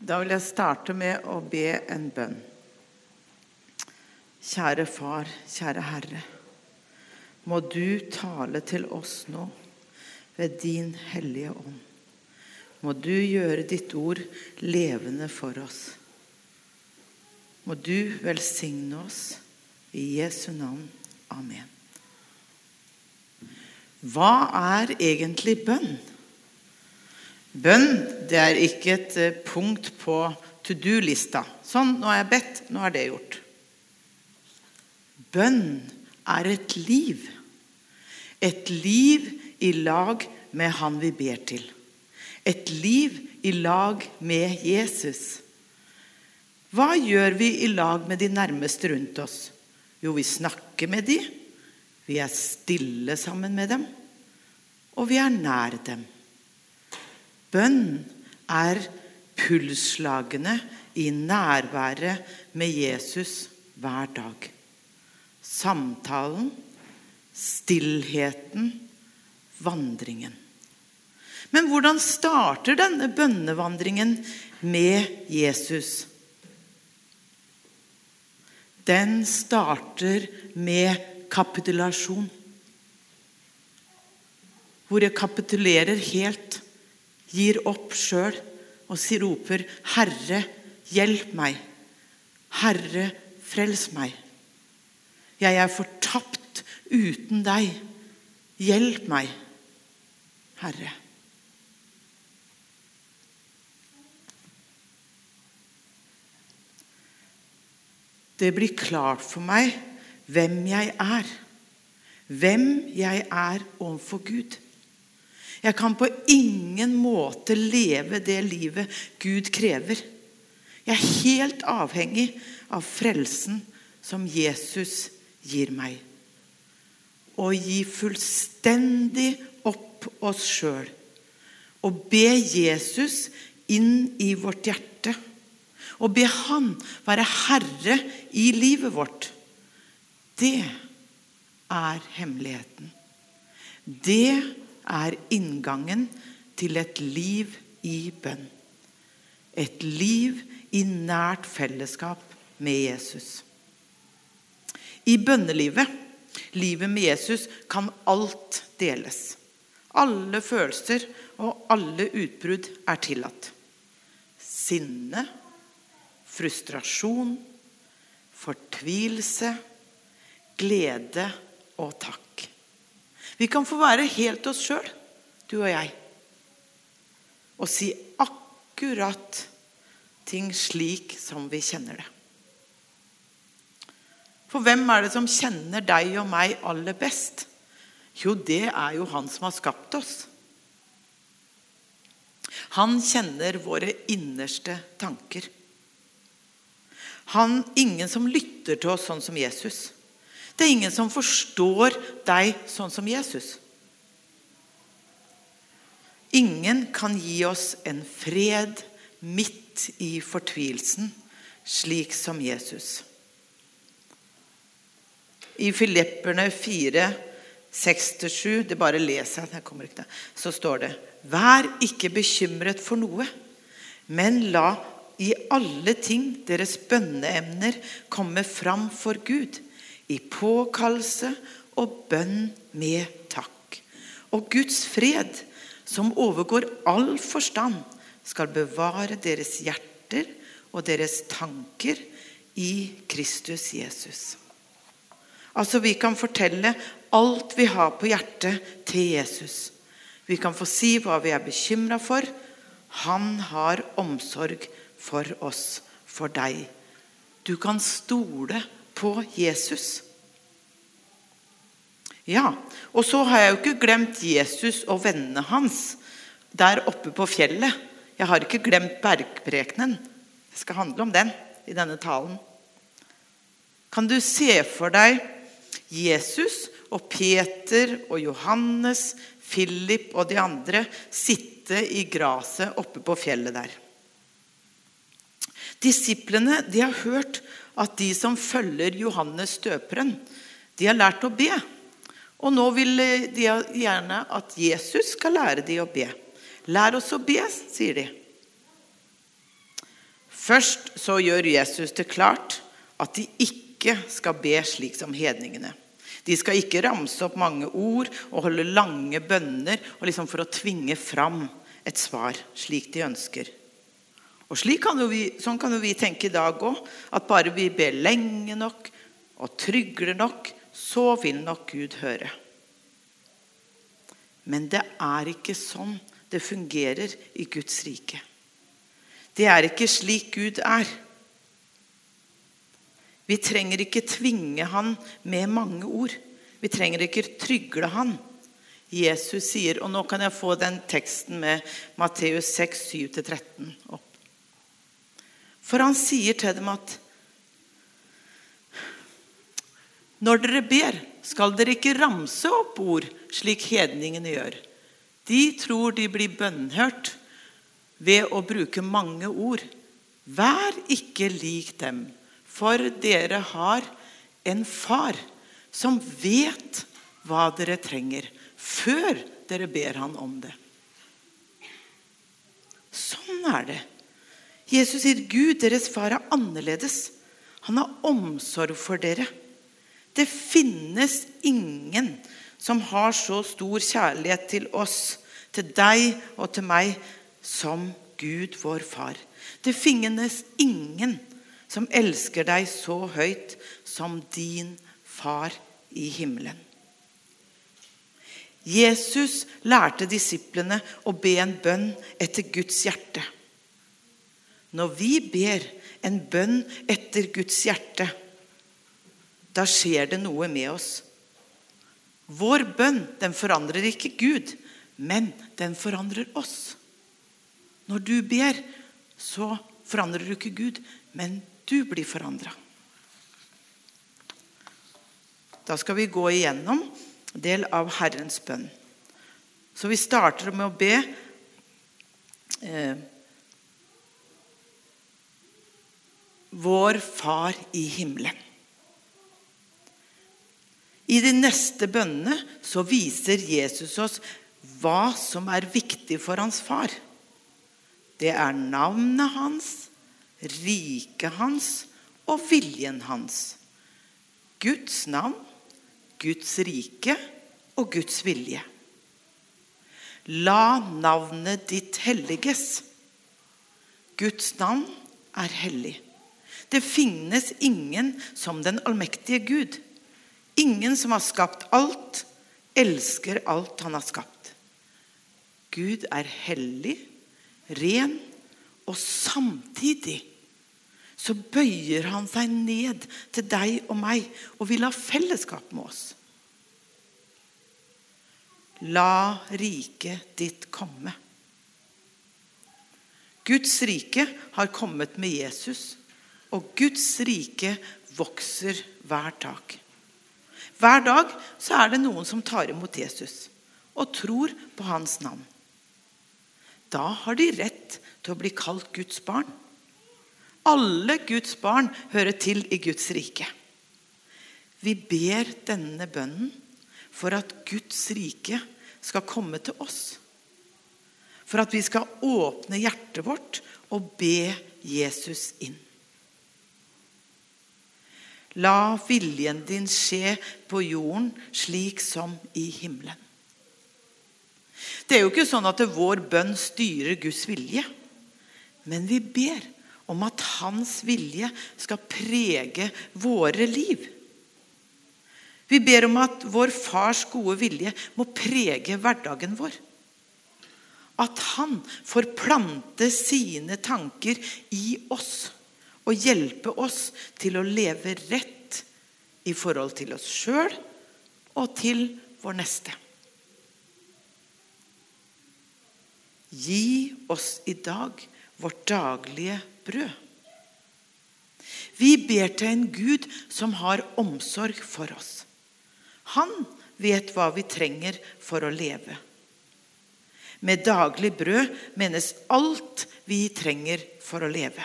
Da vil jeg starte med å be en bønn. Kjære Far, kjære Herre. Må du tale til oss nå ved din Hellige Ånd. Må du gjøre ditt ord levende for oss. Må du velsigne oss. I Jesu navn. Amen. Hva er egentlig bønn? Bønn det er ikke et eh, punkt på to do-lista. Sånn, nå har jeg bedt, nå er det gjort. Bønn er et liv. Et liv i lag med Han vi ber til. Et liv i lag med Jesus. Hva gjør vi i lag med de nærmeste rundt oss? Jo, vi snakker med dem, vi er stille sammen med dem, og vi er nær dem. Bønn er pulsslagene i nærværet med Jesus hver dag. Samtalen, stillheten, vandringen. Men hvordan starter denne bønnevandringen med Jesus? Den starter med kapitulasjon. Hvor jeg kapitulerer helt gir opp sjøl og roper 'Herre, hjelp meg'. 'Herre, frels meg'. Jeg er fortapt uten deg. Hjelp meg, Herre. Det blir klart for meg hvem jeg er. Hvem jeg er overfor Gud. Jeg kan på ingen måte leve det livet Gud krever. Jeg er helt avhengig av frelsen som Jesus gir meg. Å gi fullstendig opp oss sjøl og be Jesus inn i vårt hjerte. Og be Han være herre i livet vårt. Det er hemmeligheten. Det er inngangen til et liv i bønn. Et liv i nært fellesskap med Jesus. I bønnelivet, livet med Jesus, kan alt deles. Alle følelser og alle utbrudd er tillatt. Sinne, frustrasjon, fortvilelse, glede og takk. Vi kan få være helt oss sjøl, du og jeg, og si akkurat ting slik som vi kjenner det. For hvem er det som kjenner deg og meg aller best? Jo, det er jo han som har skapt oss. Han kjenner våre innerste tanker. Han, ingen som lytter til oss sånn som Jesus. Det er ingen som forstår deg sånn som Jesus. Ingen kan gi oss en fred midt i fortvilelsen, slik som Jesus. I Filipperne 4, 6-7, det bare leser jeg, kommer ikke til, så står det Vær ikke bekymret for noe, men la i alle ting deres bønneemner komme fram for Gud i påkallelse og bønn med takk. Og Guds fred, som overgår all forstand, skal bevare deres hjerter og deres tanker i Kristus Jesus. Altså, Vi kan fortelle alt vi har på hjertet, til Jesus. Vi kan få si hva vi er bekymra for. Han har omsorg for oss, for deg. Du kan stole på på Jesus. Ja, Og så har jeg jo ikke glemt Jesus og vennene hans der oppe på fjellet. Jeg har ikke glemt bergprekenen. Det skal handle om den i denne talen. Kan du se for deg Jesus og Peter og Johannes, Philip og de andre sitte i gresset oppe på fjellet der? Disiplene de har hørt at de som følger Johannes døperen, de har lært å be. Og nå vil de gjerne at Jesus skal lære de å be. Lær oss å be, sier de. Først så gjør Jesus det klart at de ikke skal be slik som hedningene. De skal ikke ramse opp mange ord og holde lange bønner og liksom for å tvinge fram et svar slik de ønsker. Og kan vi, Sånn kan jo vi tenke i dag òg. At bare vi ber lenge nok og trygler nok, så vil nok Gud høre. Men det er ikke sånn det fungerer i Guds rike. Det er ikke slik Gud er. Vi trenger ikke tvinge han med mange ord. Vi trenger ikke trygle han. Jesus sier, og nå kan jeg få den teksten med Matteus 6, 7-13 opp. For han sier til dem at når dere ber, skal dere ikke ramse opp ord slik hedningene gjør. De tror de blir bønnhørt ved å bruke mange ord. Vær ikke lik dem, for dere har en far som vet hva dere trenger, før dere ber han om det. Sånn er det. Jesus sier Gud, deres far, er annerledes. Han har omsorg for dere. Det finnes ingen som har så stor kjærlighet til oss, til deg og til meg, som Gud, vår far. Det finnes ingen som elsker deg så høyt som din far i himmelen. Jesus lærte disiplene å be en bønn etter Guds hjerte. Når vi ber en bønn etter Guds hjerte, da skjer det noe med oss. Vår bønn den forandrer ikke Gud, men den forandrer oss. Når du ber, så forandrer du ikke Gud, men du blir forandra. Da skal vi gå igjennom del av Herrens bønn. Så vi starter med å be eh, Vår Far i himmelen. I de neste bønnene så viser Jesus oss hva som er viktig for hans far. Det er navnet hans, riket hans og viljen hans. Guds navn, Guds rike og Guds vilje. La navnet ditt helliges. Guds navn er hellig. Det finnes ingen som den allmektige Gud. Ingen som har skapt alt, elsker alt han har skapt. Gud er hellig, ren og samtidig så bøyer han seg ned til deg og meg og vil ha fellesskap med oss. La riket ditt komme. Guds rike har kommet med Jesus, og Guds rike vokser hver dag. Hver dag så er det noen som tar imot Jesus og tror på hans navn. Da har de rett til å bli kalt Guds barn. Alle Guds barn hører til i Guds rike. Vi ber denne bønnen for at Guds rike skal komme til oss. For at vi skal åpne hjertet vårt og be Jesus inn. La viljen din skje på jorden slik som i himmelen. Det er jo ikke sånn at vår bønn styrer Guds vilje, men vi ber om at hans vilje skal prege våre liv. Vi ber om at vår fars gode vilje må prege hverdagen vår. At han får plante sine tanker i oss og hjelpe oss til å leve rett i forhold til oss sjøl og til vår neste. Gi oss i dag vårt daglige brød. Vi ber til en Gud som har omsorg for oss. Han vet hva vi trenger for å leve. Med daglig brød menes alt vi trenger for å leve.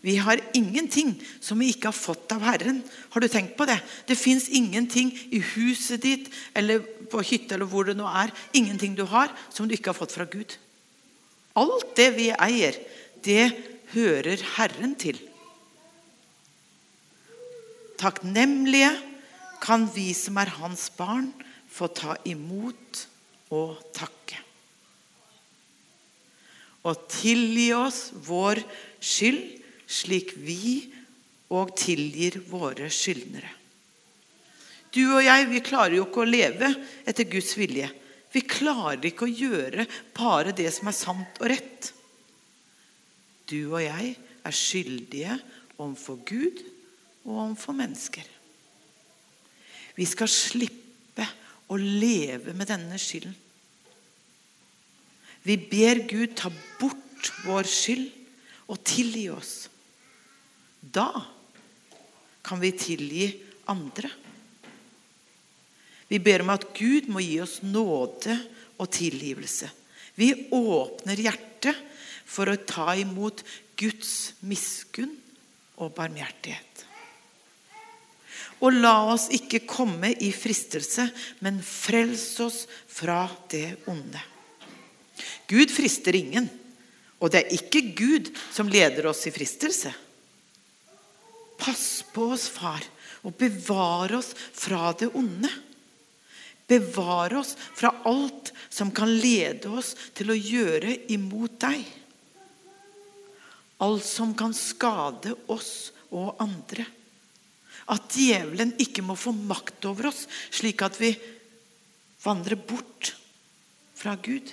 Vi har ingenting som vi ikke har fått av Herren. Har du tenkt på det? Det fins ingenting i huset ditt eller på hytta eller hvor det nå er, ingenting du har som du ikke har fått fra Gud. Alt det vi eier, det hører Herren til. Takknemlige kan vi som er hans barn, få ta imot og takke. Og tilgi oss vår skyld, slik vi og tilgir våre skyldnere. Du og jeg vi klarer jo ikke å leve etter Guds vilje. Vi klarer ikke å gjøre bare det som er sant og rett. Du og jeg er skyldige overfor Gud og overfor mennesker. Vi skal slippe å leve med denne skylden. Vi ber Gud ta bort vår skyld og tilgi oss. Da kan vi tilgi andre. Vi ber om at Gud må gi oss nåde og tilgivelse. Vi åpner hjertet for å ta imot Guds miskunn og barmhjertighet. Og la oss ikke komme i fristelse, men frels oss fra det onde. Gud frister ingen, og det er ikke Gud som leder oss i fristelse. Pass på oss, far, og bevare oss fra det onde. Bevare oss fra alt som kan lede oss til å gjøre imot deg. Alt som kan skade oss og andre. At djevelen ikke må få makt over oss, slik at vi vandrer bort fra Gud.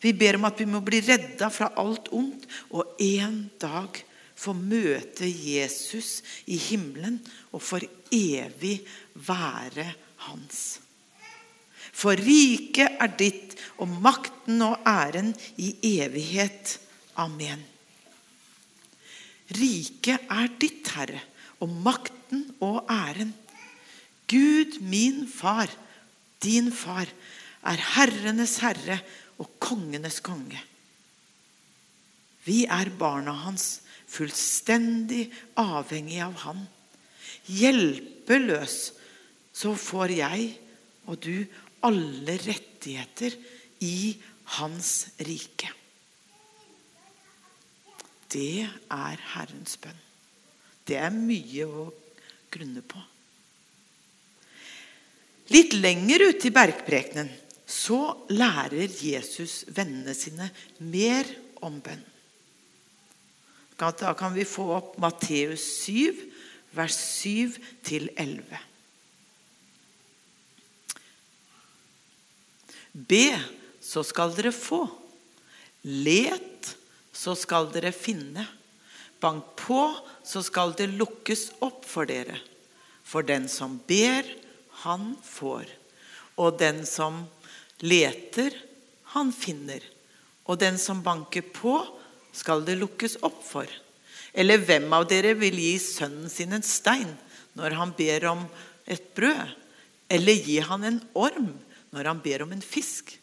Vi ber om at vi må bli redda fra alt ondt og en dag få møte Jesus i himmelen og for evig være hans. For riket er ditt, og makten og æren i evighet. Amen. Riket er ditt, Herre og makten og æren. Gud, min far, din far, er herrenes herre og kongenes konge. Vi er barna hans, fullstendig avhengig av han. Hjelpeløs så får jeg og du alle rettigheter i hans rike. Det er Herrens bønn. Det er mye å grunne på. Litt lenger ute i bergprekenen så lærer Jesus vennene sine mer om bønn. Da kan vi få opp Matteus 7, vers 7-11. Be, så skal dere få. Let, så skal dere finne. Bank på, så skal det lukkes opp for dere. For den som ber, han får. Og den som leter, han finner. Og den som banker på, skal det lukkes opp for. Eller hvem av dere vil gi sønnen sin en stein når han ber om et brød? Eller gi han en orm når han ber om en fisk?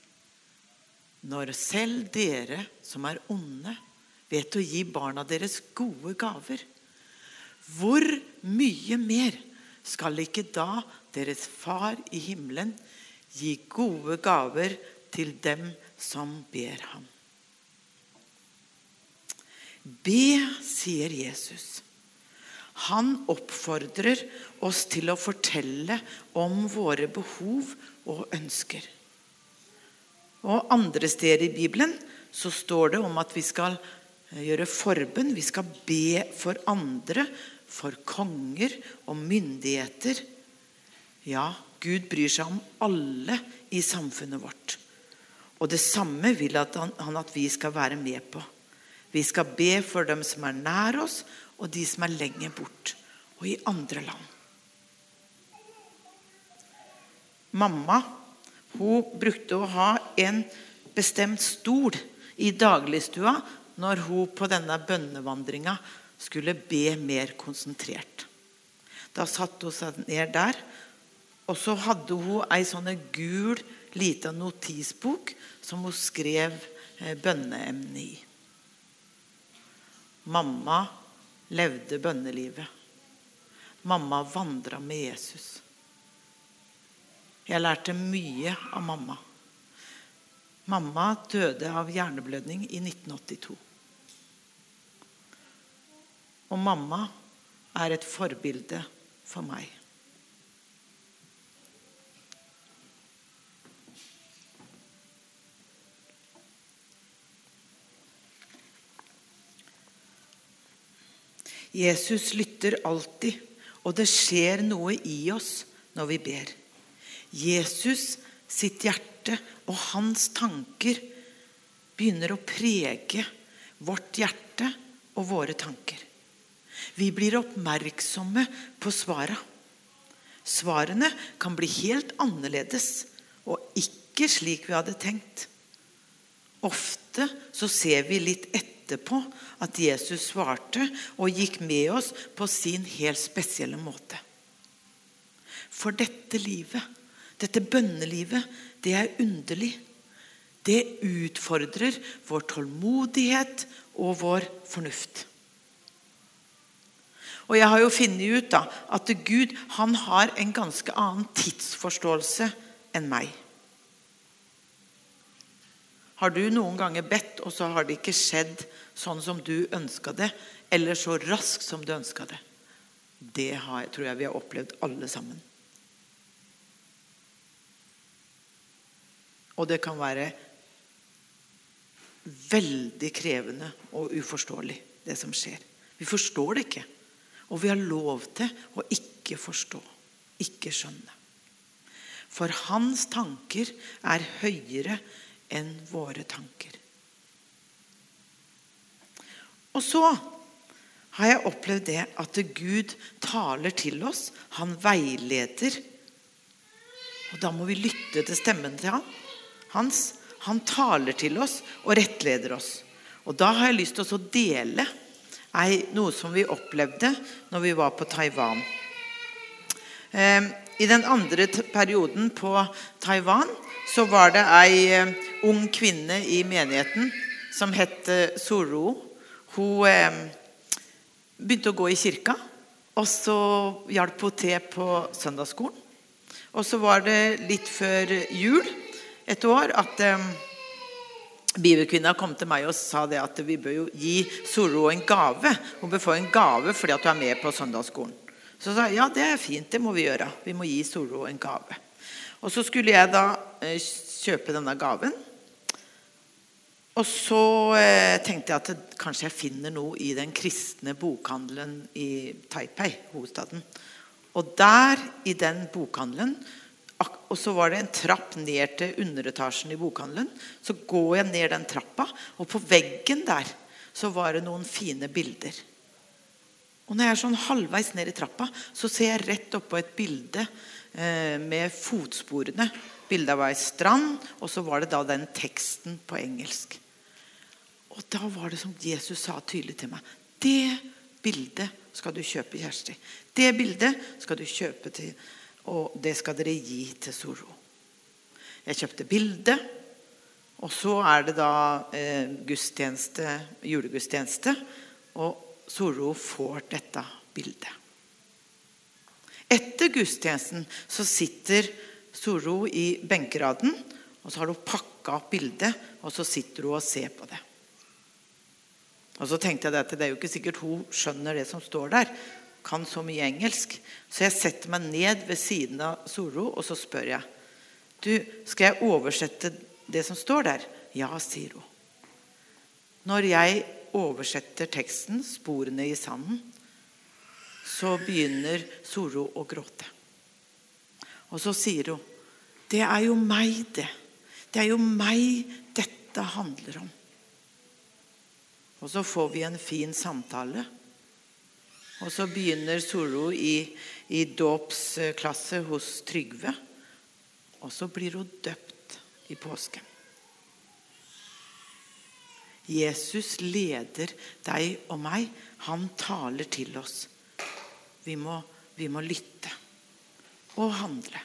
Når selv dere som er onde, vet å gi barna deres gode gaver, hvor mye mer skal ikke da deres far i himmelen gi gode gaver til dem som ber ham? Be, sier Jesus. Han oppfordrer oss til å fortelle om våre behov og ønsker. Og Andre steder i Bibelen så står det om at vi skal gjøre forbønn. Vi skal be for andre, for konger og myndigheter. Ja, Gud bryr seg om alle i samfunnet vårt. Og det samme vil han at vi skal være med på. Vi skal be for dem som er nær oss, og de som er lenger bort, og i andre land. Mamma hun brukte å ha en bestemt stol i dagligstua når hun på denne bønnevandringa skulle be mer konsentrert. Da satte hun seg ned der, og så hadde hun ei sånn gul, lita notisbok som hun skrev eh, bønneemnet i. Mamma levde bønnelivet. Mamma vandra med Jesus. Jeg lærte mye av mamma. Mamma døde av hjerneblødning i 1982. Og mamma er et forbilde for meg. Jesus lytter alltid, og det skjer noe i oss når vi ber. Jesus sitt hjerte og hans tanker begynner å prege vårt hjerte og våre tanker. Vi blir oppmerksomme på svara. Svarene kan bli helt annerledes og ikke slik vi hadde tenkt. Ofte så ser vi litt etterpå at Jesus svarte og gikk med oss på sin helt spesielle måte. For dette livet, dette bønnelivet, det er underlig. Det utfordrer vår tålmodighet og vår fornuft. Og jeg har jo funnet ut da, at Gud han har en ganske annen tidsforståelse enn meg. Har du noen ganger bedt, og så har det ikke skjedd sånn som du ønska det, eller så raskt som du ønska det? Det har, tror jeg vi har opplevd alle sammen. Og det kan være veldig krevende og uforståelig, det som skjer. Vi forstår det ikke. Og vi har lov til å ikke forstå, ikke skjønne. For hans tanker er høyere enn våre tanker. Og så har jeg opplevd det at Gud taler til oss. Han veileder. Og da må vi lytte til stemmen til han. hans. Han taler til oss og rettleder oss. Og da har jeg lyst til å dele noe som vi opplevde når vi var på Taiwan. Ehm, I den andre perioden på Taiwan så var det ei eh, ung kvinne i menigheten som het Soro. Hun eh, begynte å gå i kirka, og så hjalp hun til på søndagsskolen. Og så var det litt før jul et år at eh, Bibelkvinna kom til meg og sa det at vi bør jo gi Soro en gave. Hun bør få en gave fordi at hun er med på søndagsskolen. Så sa jeg ja, det er fint, det må vi gjøre. Vi må gi Soro en gave. Og så skulle jeg da eh, kjøpe denne gaven. Og så eh, tenkte jeg at kanskje jeg finner noe i den kristne bokhandelen i Taipei, hovedstaden. Og der, i den bokhandelen, og så var det en trapp ned til underetasjen i bokhandelen. Så går jeg ned den trappa, og på veggen der så var det noen fine bilder. Og når jeg er sånn halvveis ned i trappa, så ser jeg rett oppå et bilde med fotsporene. Bildet av ei strand, og så var det da den teksten på engelsk. Og da var det som Jesus sa tydelig til meg. Det bildet skal du kjøpe, Kjersti. Det bildet skal du kjøpe til og det skal dere gi til Soro. Jeg kjøpte bildet. og så er det da eh, gudstjeneste, julegudstjeneste. Og Soro får dette bildet. Etter gudstjenesten så sitter Soro i benkeraden, og så har hun pakka opp bildet, og så sitter hun og ser på det. Og så tenkte jeg at Det er jo ikke sikkert hun skjønner det som står der kan så mye engelsk. Så jeg setter meg ned ved siden av Soro og så spør jeg. Du, skal jeg oversette det som står der? Ja, sier hun. Når jeg oversetter teksten, sporene i sanden, så begynner Soro å gråte. Og så sier hun, 'Det er jo meg, det. Det er jo meg dette handler om.' Og så får vi en fin samtale. Og så begynner Soro i, i dåpsklasse hos Trygve. Og så blir hun døpt i påsken. Jesus leder deg og meg. Han taler til oss. Vi må, vi må lytte og handle.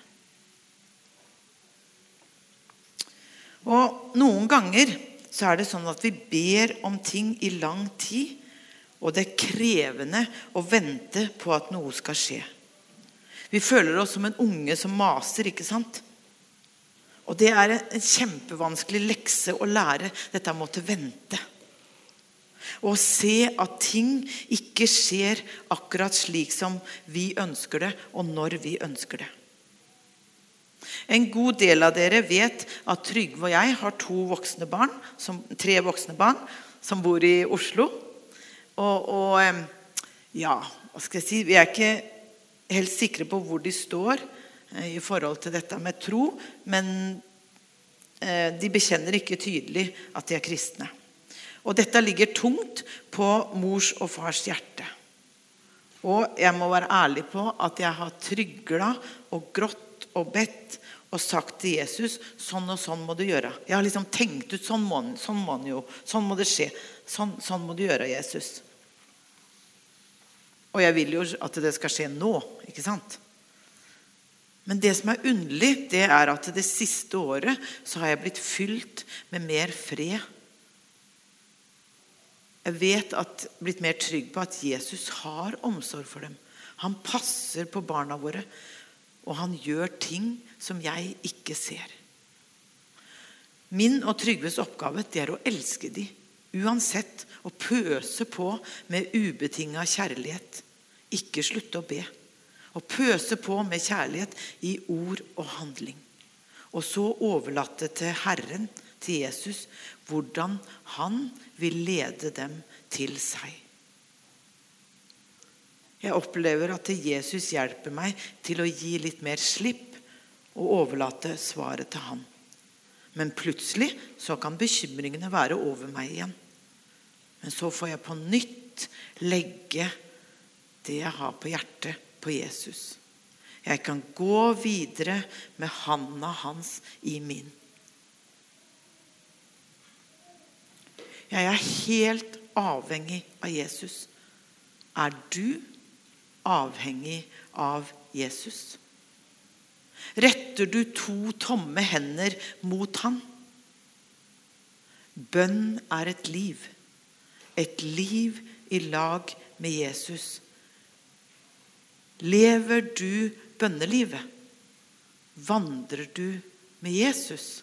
Og Noen ganger så er det sånn at vi ber om ting i lang tid. Og det er krevende å vente på at noe skal skje. Vi føler oss som en unge som maser, ikke sant? Og det er en kjempevanskelig lekse å lære, dette med å vente. Og se at ting ikke skjer akkurat slik som vi ønsker det, og når vi ønsker det. En god del av dere vet at Trygve og jeg har to voksne barn, som, tre voksne barn som bor i Oslo. Og, og, ja, hva skal jeg si Vi er ikke helt sikre på hvor de står eh, i forhold til dette med tro, men eh, de bekjenner ikke tydelig at de er kristne. Og dette ligger tungt på mors og fars hjerte. Og jeg må være ærlig på at jeg har trygla og grått og bedt og sagt til Jesus sånn og sånn må du gjøre. Jeg har liksom tenkt ut sånn må, sånn må jo, sånn må det skje. Sånn, sånn må du gjøre, Jesus. Og jeg vil jo at det skal skje nå, ikke sant? Men det som er underlig, det er at det siste året så har jeg blitt fylt med mer fred jeg vet at blitt mer trygg på at Jesus har omsorg for dem. Han passer på barna våre, og han gjør ting som jeg ikke ser. Min og Trygves oppgave det er å elske dem, uansett, og pøse på med ubetinga kjærlighet. Ikke slutte å be. Og pøse på med kjærlighet i ord og handling. Og så overlate til Herren, til Jesus, hvordan han vil lede dem til seg. Jeg opplever at Jesus hjelper meg til å gi litt mer slipp og overlate svaret til han. Men plutselig så kan bekymringene være over meg igjen. Men så får jeg på nytt legge det jeg har på hjertet, på Jesus. Jeg kan gå videre med handa hans i min. Jeg er helt avhengig av Jesus. Er du avhengig av Jesus? Retter du to tomme hender mot ham? Bønn er et liv. Et liv i lag med Jesus. Lever du bønnelivet? Vandrer du med Jesus?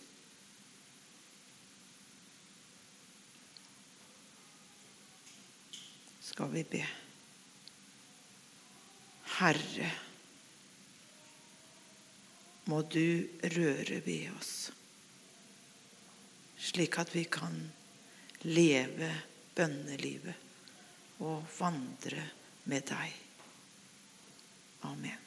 Skal vi be. Herre, må du røre ved oss, slik at vi kan leve bønnelivet og vandre med deg. Amen.